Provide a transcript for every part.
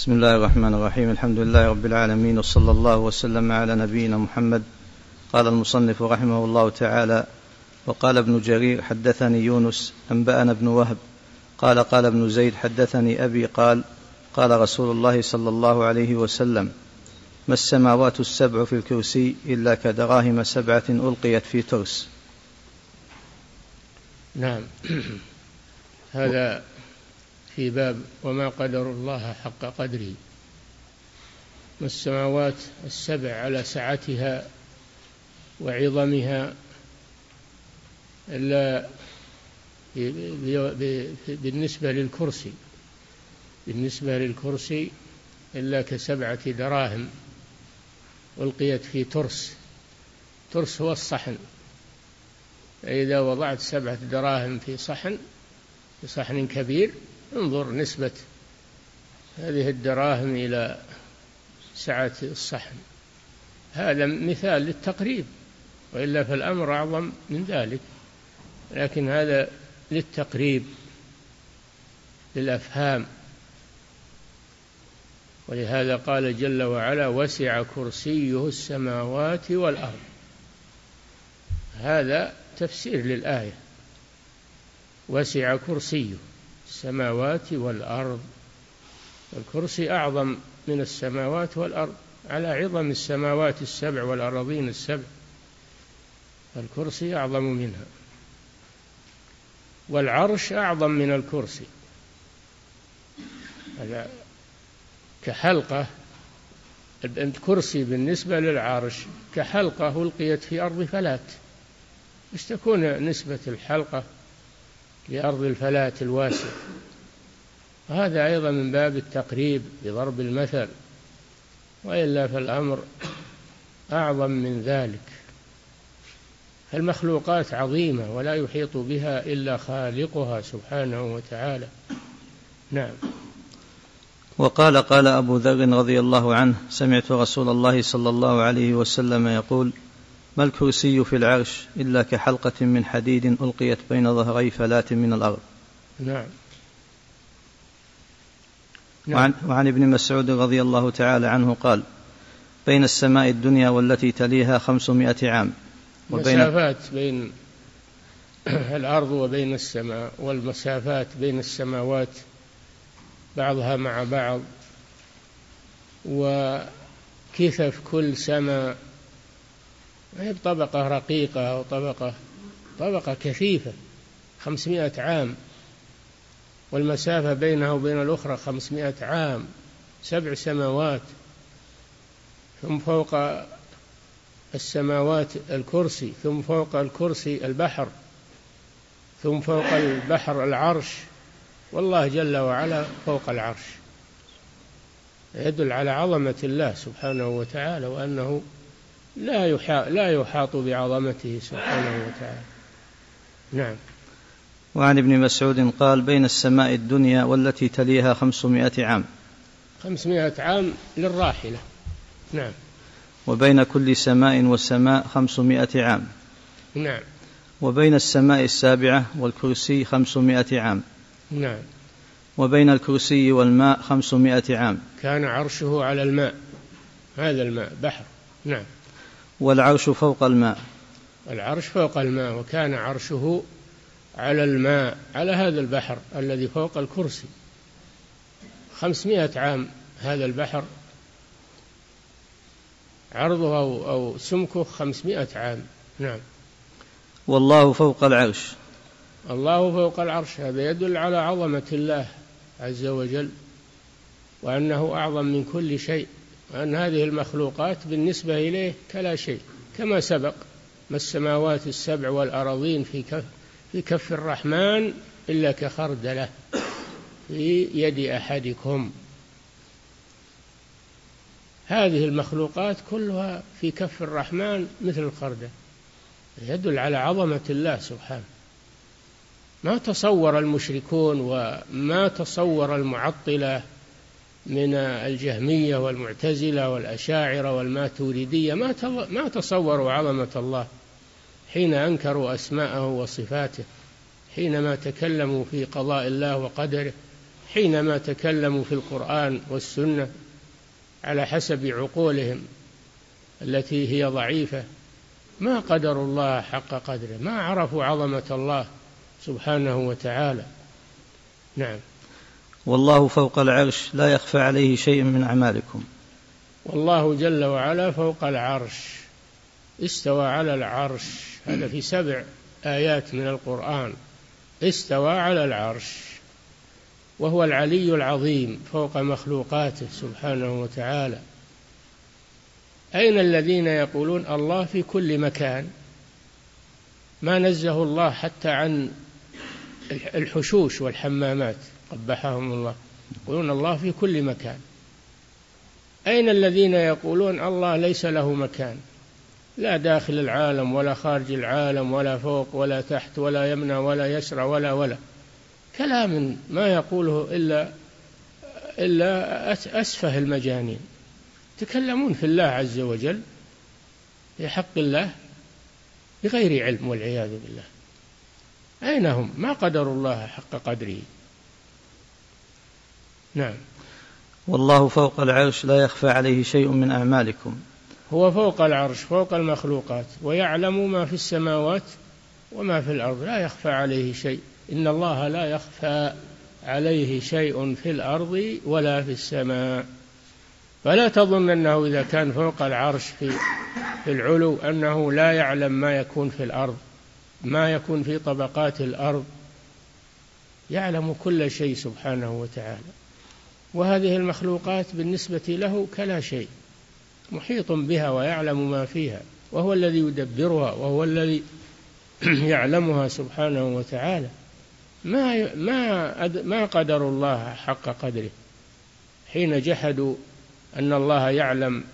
بسم الله الرحمن الرحيم. الحمد لله رب العالمين وصلى الله وسلم على نبينا محمد. قال المصنف رحمه الله تعالى وقال ابن جرير حدثني يونس أنبأنا ابن وهب. قال قال ابن زيد حدثني أبي قال قال رسول الله صلى الله عليه وسلم ما السماوات السبع في الكرسي إلا كدراهم سبعة ألقيت في ترس. نعم. هذا في باب وما قدر الله حق قدره. والسماوات السبع على سعتها وعظمها إلا بالنسبة للكرسي بالنسبة للكرسي إلا كسبعة دراهم ألقيت في ترس. ترس هو الصحن. فإذا وضعت سبعة دراهم في صحن في صحن كبير انظر نسبة هذه الدراهم إلى سعة الصحن. هذا مثال للتقريب وإلا فالأمر أعظم من ذلك. لكن هذا للتقريب للأفهام. ولهذا قال جل وعلا وسع كرسيه السماوات والأرض. هذا تفسير للآية. وسع كرسيه. السماوات والأرض. الكرسي أعظم من السماوات والأرض على عظم السماوات السبع والأراضين السبع. الكرسي أعظم منها. والعرش أعظم من الكرسي. كحلقة الكرسي بالنسبة للعرش كحلقة ألقيت في أرض فلات. إيش تكون نسبة الحلقة؟ لأرض الفلاة الواسع. هذا أيضا من باب التقريب بضرب المثل وإلا فالأمر أعظم من ذلك. المخلوقات عظيمة ولا يحيط بها إلا خالقها سبحانه وتعالى. نعم. وقال قال أبو ذر رضي الله عنه سمعت رسول الله صلى الله عليه وسلم يقول ما الكرسي في العرش إلا كحلقة من حديد ألقيت بين ظهري فلاة من الأرض. نعم. وعن, وعن ابن مسعود رضي الله تعالى عنه قال بين السماء الدنيا والتي تليها خمسمائة عام وبين مسافات بين الأرض وبين السماء والمسافات بين السماوات بعضها مع بعض وكثف كل سماء ما هي بطبقة رقيقة أو طبقة طبقة كثيفة خمسمائة عام. والمسافة بينها وبين الأخرى خمسمائة عام سبع سماوات. ثم فوق السماوات الكرسي ثم فوق الكرسي البحر ثم فوق البحر العرش. والله جل وعلا فوق العرش. يدل على عظمة الله سبحانه وتعالى وأنه لا يحاط لا يحاط بعظمته سبحانه وتعالى. نعم. وعن ابن مسعود قال بين السماء الدنيا والتي تليها خمسمائة عام. خمسمائة عام للراحلة. نعم. وبين كل سماء وسماء خمسمائة عام. نعم. وبين السماء السابعة والكرسي خمسمائة عام. نعم. وبين الكرسي والماء خمسمائة عام. كان عرشه على الماء. هذا الماء بحر. نعم. والعرش فوق الماء. العرش فوق الماء وكان عرشه على الماء على هذا البحر الذي فوق الكرسي. خمسمائة عام هذا البحر. عرضه أو, أو سمكه خمسمائة عام. نعم. والله فوق العرش. الله فوق العرش. هذا يدل على عظمة الله عز وجل وأنه أعظم من كل شيء. وأن هذه المخلوقات بالنسبة إليه كلا شيء كما سبق ما السماوات السبع والأراضين في كف في كف الرحمن إلا كخردلة في يد أحدكم. هذه المخلوقات كلها في كف الرحمن مثل الخردة يدل على عظمة الله سبحانه. ما تصور المشركون وما تصور المعطلة من الجهمية والمعتزلة والأشاعرة والماتوريدية ما ما تصوروا عظمة الله حين أنكروا أسماءه وصفاته حينما تكلموا في قضاء الله وقدره حينما تكلموا في القرآن والسنة على حسب عقولهم التي هي ضعيفة. ما قدروا الله حق قدره ما عرفوا عظمة الله سبحانه وتعالى. نعم. والله فوق العرش لا يخفى عليه شيء من أعمالكم. والله جل وعلا فوق العرش استوى على العرش. هذا في سبع آيات من القرآن. استوى على العرش وهو العلي العظيم فوق مخلوقاته سبحانه وتعالى. أين الذين يقولون الله في كل مكان؟ ما نزه الله حتى عن الحشوش والحمامات قبحهم الله. يقولون الله في كل مكان. أين الذين يقولون الله ليس له مكان؟ لا داخل العالم ولا خارج العالم ولا فوق ولا تحت ولا يمنى ولا يسرى ولا ولا. كلام ما يقوله إلا إلا أسفه المجانين. يتكلمون في الله عز وجل في حق الله بغير علم والعياذ بالله. أين هم؟ ما قدروا الله حق قدره. نعم. والله فوق العرش لا يخفى عليه شيء من أعمالكم. هو فوق العرش فوق المخلوقات ويعلم ما في السماوات وما في الأرض. لا يخفى عليه شيء. إن الله لا يخفى عليه شيء في الأرض ولا في السماء. فلا تظن أنه إذا كان فوق العرش في في العلو أنه لا يعلم ما يكون في الأرض. ما يكون في طبقات الأرض يعلم كل شيء سبحانه وتعالى. وهذه المخلوقات بالنسبة له كلا شيء محيط بها ويعلم ما فيها وهو الذي يدبرها وهو الذي يعلمها سبحانه وتعالى. ما ما ما قدروا الله حق قدره. حين جحدوا أن الله يعلم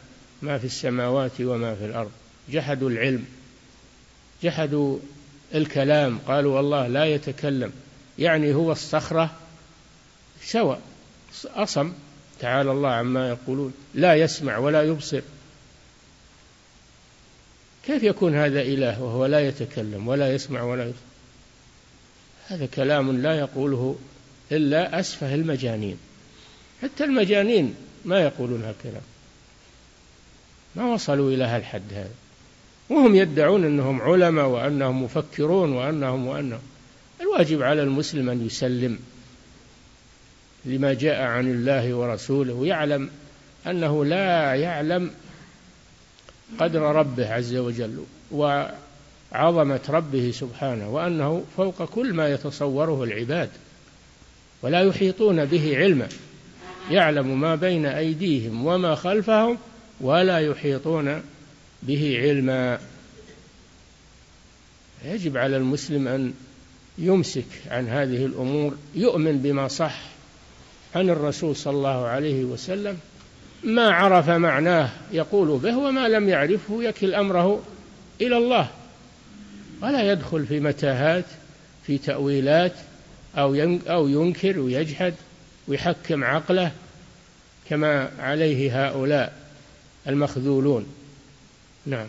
ما في السماوات وما في الأرض جحدوا العلم جحدوا الكلام قالوا والله لا يتكلم. يعني هو الصخرة سواء أصم تعالى الله عما يقولون لا يسمع ولا يبصر. كيف يكون هذا إله وهو لا يتكلم ولا يسمع ولا يبصر؟ هذا كلام لا يقوله إلا أسفه المجانين. حتى المجانين ما يقولون هالكلام ما وصلوا إلى هالحد هذا. وهم يدعون أنهم علماء وأنهم مفكرون وأنهم وأنهم الواجب على المسلم أن يسلم لما جاء عن الله ورسوله ويعلم أنه لا يعلم قدر ربه عز وجل وعظمة ربه سبحانه وأنه فوق كل ما يتصوره العباد ولا يحيطون به علما. يعلم ما بين أيديهم وما خلفهم ولا يحيطون به علما. يجب على المسلم أن يمسك عن هذه الأمور يؤمن بما صح عن الرسول صلى الله عليه وسلم. ما عرف معناه يقول به وما لم يعرفه يكل أمره إلى الله. ولا يدخل في متاهات في تأويلات أو ينكر ويجحد ويحكم عقله كما عليه هؤلاء المخذولون. نعم.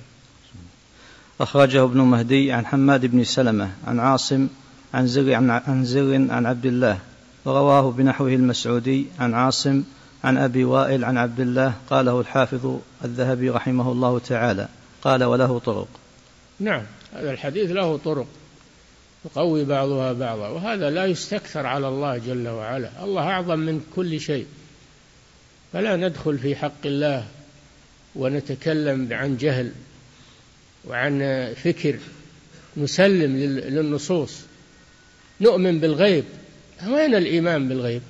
أخرجه ابن مهدي عن حماد بن سلمة عن عاصم عن زر عن زر عن عبد الله ورواه بنحوه المسعودي عن عاصم عن أبي وائل عن عبد الله قاله الحافظ الذهبي رحمه الله تعالى قال وله طرق. نعم. هذا الحديث له طرق يقوي بعضها بعضا وهذا لا يستكثر على الله جل وعلا. الله أعظم من كل شيء. فلا ندخل في حق الله ونتكلم عن جهل وعن فكر نسلم للنصوص. نؤمن بالغيب. وين الإيمان بالغيب؟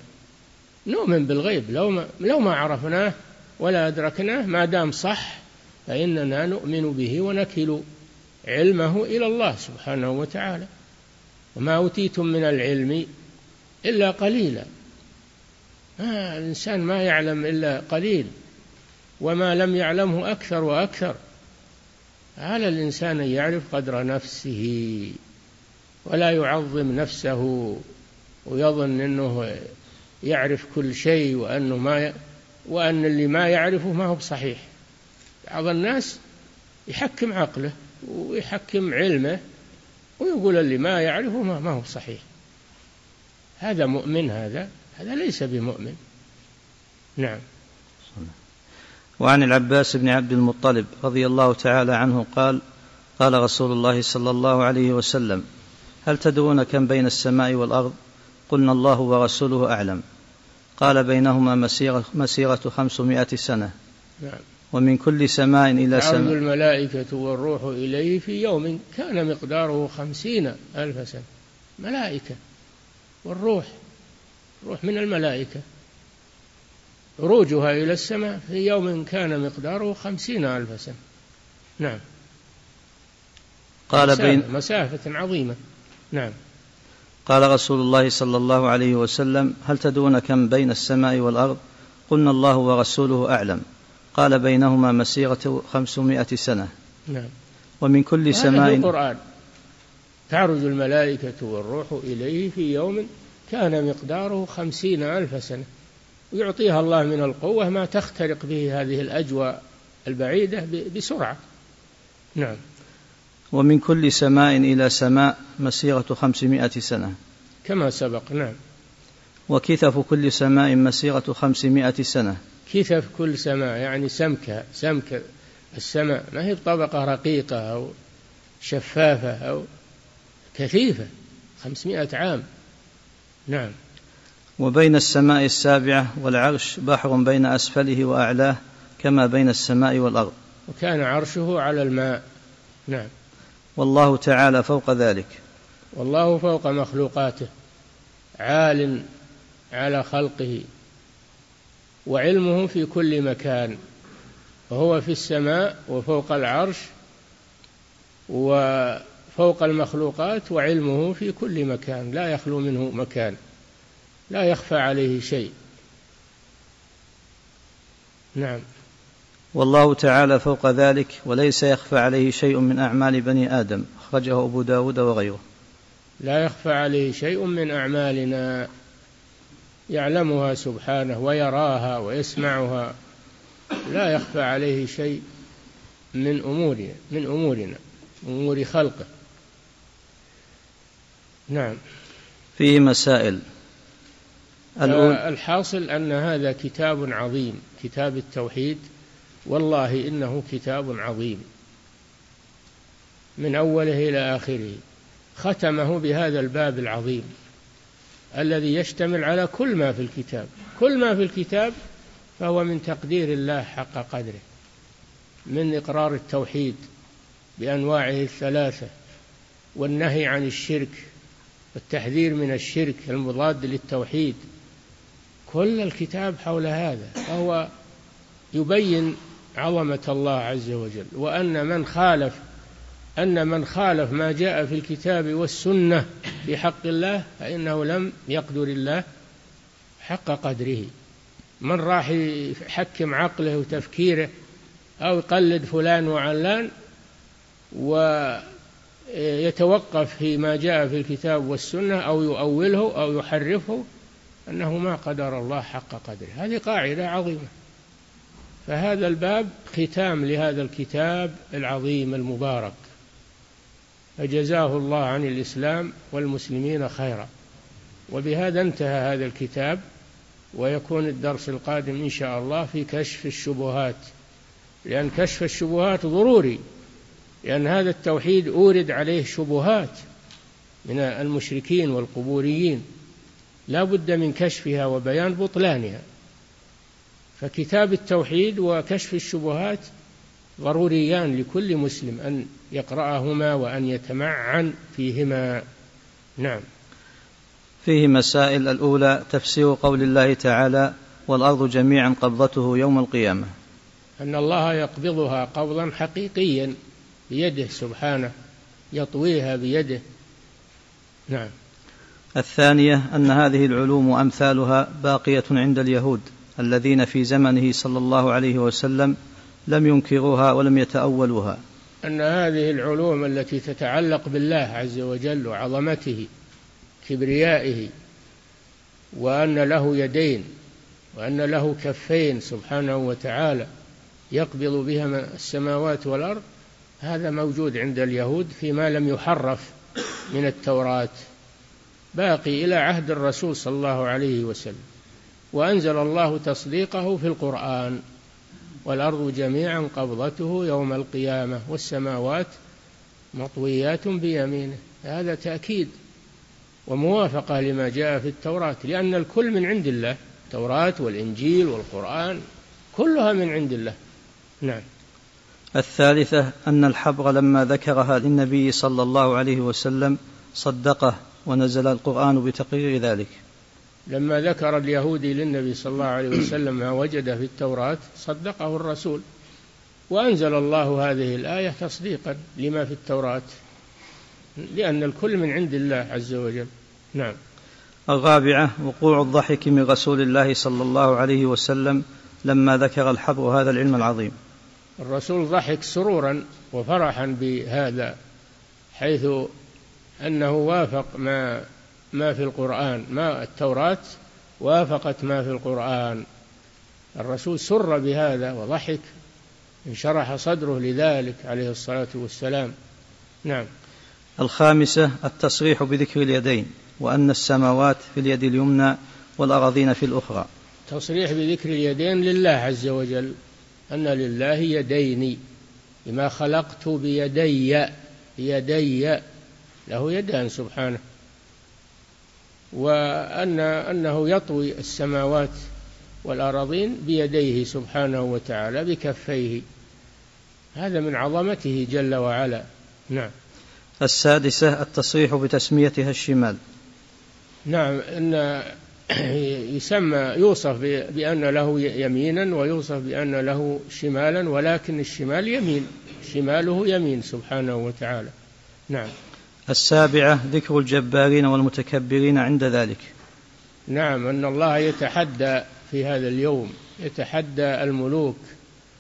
نؤمن بالغيب. لو ما, لو ما عرفناه ولا أدركناه ما دام صح فإننا نؤمن به ونكل علمه إلى الله سبحانه وتعالى. وما أوتيتم من العلم إلا قليلا. آه الإنسان ما يعلم إلا قليل. وما لم يعلمه أكثر وأكثر. على الإنسان أن يعرف قدر نفسه ولا يعظم نفسه ويظن أنه يعرف كل شيء وأنه ما ي... وأن اللي ما يعرفه ما هو بصحيح؟ بعض الناس يحكم عقله ويحكم علمه ويقول اللي ما يعرفه ما, ما هو بصحيح. هذا مؤمن هذا؟ هذا ليس بمؤمن. نعم. وعن العباس بن عبد المطلب رضي الله تعالى عنه قال قال رسول الله صلى الله عليه وسلم هل تدرون كم بين السماء والأرض؟ قلنا الله ورسوله أعلم. قال بينهما مسيرة, مسيرة خمسمائة سنة. نعم ومن كل سماء إلى سماء. الملائكة والروح إليه في يوم كان مقداره خمسين ألف سنة. ملائكة والروح روح من الملائكة. عروجها إلى السماء في يوم كان مقداره خمسين ألف سنة. نعم. قال مسافة بين مسافة عظيمة. نعم. قال رسول الله صلى الله عليه وسلم هل تدرون كم بين السماء والأرض؟ قلنا الله ورسوله أعلم. قال بينهما مسيرة خمسمائة سنة. نعم. ومن كل سماء القرآن. تعرج الملائكة والروح إليه في يوم كان مقداره خمسين ألف سنة. ويعطيها الله من القوة ما تخترق به هذه الأجواء البعيدة بسرعة. نعم. ومن كل سماء إلى سماء مسيرة خمسمائة سنة. كما سبق نعم. وكثف كل سماء مسيرة خمسمائة سنة. كثف كل سماء يعني سمكة سمك السماء. ما هي بطبقة رقيقة أو شفافة أو كثيفة. خمسمائة عام. نعم. وبين السماء السابعة والعرش بحر بين أسفله وأعلاه كما بين السماء والأرض. وكان عرشه على الماء. نعم. والله تعالى فوق ذلك. والله فوق مخلوقاته عال على خلقه وعلمه في كل مكان وهو في السماء وفوق العرش وفوق المخلوقات وعلمه في كل مكان لا يخلو منه مكان. لا يخفى عليه شيء. نعم. والله تعالى فوق ذلك وليس يخفى عليه شيء من أعمال بني آدم. أخرجه أبو داود وغيره. لا يخفى عليه شيء من أعمالنا. يعلمها سبحانه ويراها ويسمعها. لا يخفى عليه شيء من أمورنا من أمورنا أمور خلقه. نعم. فيه مسائل. الأول. الحاصل أن هذا كتاب عظيم كتاب التوحيد. والله إنه كتاب عظيم. من أوله إلى آخره. ختمه بهذا الباب العظيم. الذي يشتمل على كل ما في الكتاب. كل ما في الكتاب فهو من تقدير الله حق قدره. من إقرار التوحيد بأنواعه الثلاثة. والنهي عن الشرك. والتحذير من الشرك المضاد للتوحيد. كل الكتاب حول هذا فهو يبين عظمة الله عز وجل وأن من خالف أن من خالف ما جاء في الكتاب والسنة بحق الله فإنه لم يقدر الله حق قدره. من راح يحكم عقله وتفكيره أو يقلد فلان وعلان ويتوقف فيما جاء في الكتاب والسنة أو يؤوله أو يحرفه أنه ما قدر الله حق قدره. هذه قاعدة عظيمة. فهذا الباب ختام لهذا الكتاب العظيم المبارك. فجزاه الله عن الإسلام والمسلمين خيرا. وبهذا انتهى هذا الكتاب ويكون الدرس القادم إن شاء الله في كشف الشبهات. لأن كشف الشبهات ضروري لأن هذا التوحيد أورد عليه شبهات من المشركين والقبوريين. لا بد من كشفها وبيان بطلانها. فكتاب التوحيد وكشف الشبهات ضروريان لكل مسلم أن يقرأهما وأن يتمعن فيهما. نعم. فيه مسائل الأولى تفسير قول الله تعالى والأرض جميعا قبضته يوم القيامة. أن الله يقبضها قبضا حقيقيا بيده سبحانه يطويها بيده. نعم. الثانية أن هذه العلوم وأمثالها باقية عند اليهود الذين في زمنه صلى الله عليه وسلم لم ينكروها ولم يتأولوها. أن هذه العلوم التي تتعلق بالله عز وجل وعظمته كبريائه وأن له يدين وأن له كفين سبحانه وتعالى يقبض بها السماوات والأرض هذا موجود عند اليهود فيما لم يحرف من التوراة. باقي إلى عهد الرسول صلى الله عليه وسلم. وأنزل الله تصديقه في القرآن. والأرض جميعا قبضته يوم القيامة والسماوات مطويات بيمينه. هذا تأكيد وموافقة لما جاء في التوراة لأن الكل من عند الله التوراة والإنجيل والقرآن كلها من عند الله. نعم. الثالثة أن الحبر لما ذكرها للنبي صلى الله عليه وسلم صدقه. ونزل القرآن بتقرير ذلك. لما ذكر اليهودي للنبي صلى الله عليه وسلم ما وجد في التوراة صدقه الرسول. وأنزل الله هذه الآية تصديقا لما في التوراة لأن الكل من عند الله عز وجل. نعم. الرابعة وقوع الضحك من رسول الله صلى الله عليه وسلم لما ذكر الحبر هذا العلم العظيم. الرسول ضحك سرورا وفرحا بهذا حيث أنه وافق ما ما في القرآن ما التوراة وافقت ما في القرآن. الرسول سر بهذا وضحك انشرح صدره لذلك عليه الصلاة والسلام. نعم. الخامسة التصريح بذكر اليدين وأن السماوات في اليد اليمنى والأراضين في الأخرى. تصريح بذكر اليدين لله عز وجل أن لله يدين لما خلقت بيدي يدي له يدان سبحانه. وأن أنه يطوي السماوات والأراضين بيديه سبحانه وتعالى بكفيه. هذا من عظمته جل وعلا. نعم. السادسة التصريح بتسميتها الشمال. نعم. أن يسمى يوصف بأن له يمينا ويوصف بأن له شمالا ولكن الشمال يمين. شماله يمين سبحانه وتعالى. نعم. السابعة ذكر الجبارين والمتكبرين عند ذلك. نعم أن الله يتحدى في هذا اليوم يتحدى الملوك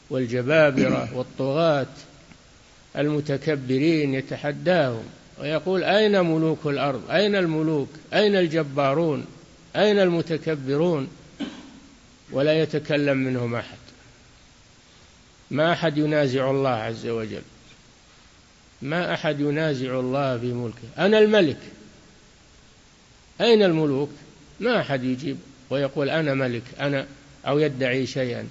والجبابرة والطغاة المتكبرين يتحداهم ويقول أين ملوك الأرض؟ أين الملوك؟ أين الجبارون؟ أين المتكبرون؟ ولا يتكلم منهم أحد. ما أحد ينازع الله عز وجل. ما أحد ينازع الله في ملكه. أنا الملك. أين الملوك؟ ما أحد يجيب ويقول أنا ملك أنا أو يدعي شيئا.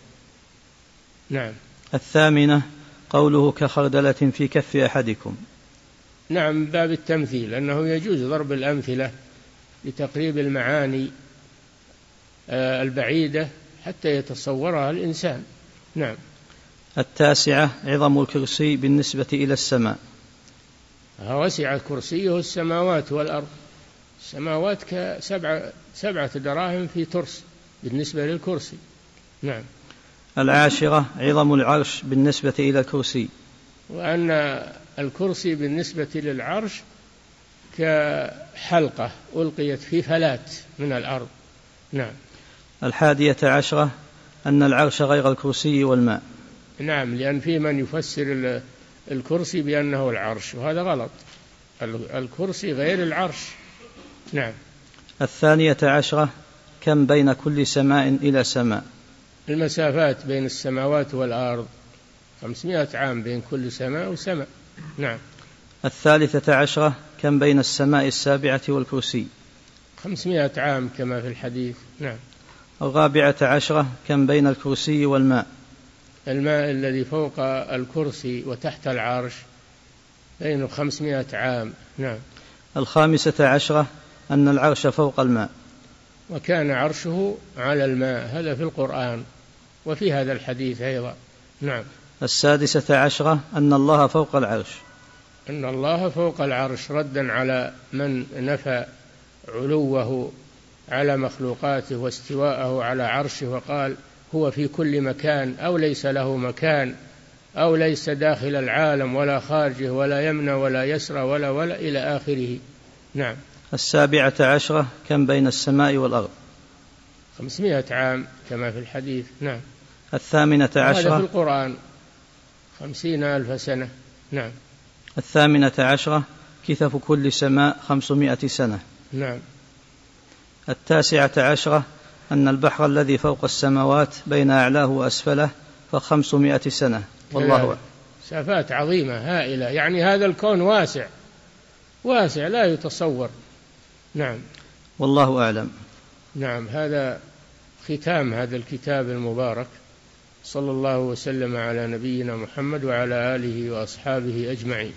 نعم. الثامنة قوله كخردلة في كف أحدكم. نعم باب التمثيل أنه يجوز ضرب الأمثلة لتقريب المعاني آه، البعيدة حتى يتصورها الإنسان. نعم. التاسعة عظم الكرسي بالنسبة إلى السماء. وسع كرسيه السماوات والأرض. السماوات كسبعة سبعة دراهم في ترس بالنسبة للكرسي. نعم. العاشرة عظم العرش بالنسبة إلى الكرسي. وأن الكرسي بالنسبة للعرش كحلقة ألقيت في فلات من الأرض. نعم. الحادية عشرة أن العرش غير الكرسي والماء. نعم لأن في من يفسر الكرسي بأنه العرش وهذا غلط. الكرسي غير العرش. نعم. الثانية عشرة كم بين كل سماء إلى سماء؟ المسافات بين السماوات والأرض. خمسمائة عام بين كل سماء وسماء. نعم. الثالثة عشرة كم بين السماء السابعة والكرسي؟ خمسمائة عام كما في الحديث. نعم. الرابعة عشرة كم بين الكرسي والماء؟ الماء الذي فوق الكرسي وتحت العرش بين خمسمائة عام. نعم. الخامسة عشرة أن العرش فوق الماء. وكان عرشه على الماء. هذا في القرآن وفي هذا الحديث أيضا. نعم. السادسة عشرة أن الله فوق العرش. أن الله فوق العرش ردا على من نفى علوه على مخلوقاته واستواءه على عرشه وقال هو في كل مكان أو ليس له مكان أو ليس داخل العالم ولا خارجه ولا يمنى ولا يسرى ولا ولا إلى آخره. نعم. السابعة عشرة كم بين السماء والأرض؟ خمسمائة عام كما في الحديث. نعم. الثامنة عشرة هذا في القرآن. خمسين ألف سنة. نعم. الثامنة عشرة كثف كل سماء خمسمائة سنة. نعم. التاسعة عشرة أن البحر الذي فوق السماوات بين أعلاه وأسفله فخمسمائة سنة. والله مسافات عظيمة هائلة. يعني هذا الكون واسع. واسع لا يتصور. نعم. والله أعلم. نعم هذا ختام هذا الكتاب المبارك. صلى الله وسلم على نبينا محمد وعلى آله وأصحابه أجمعين.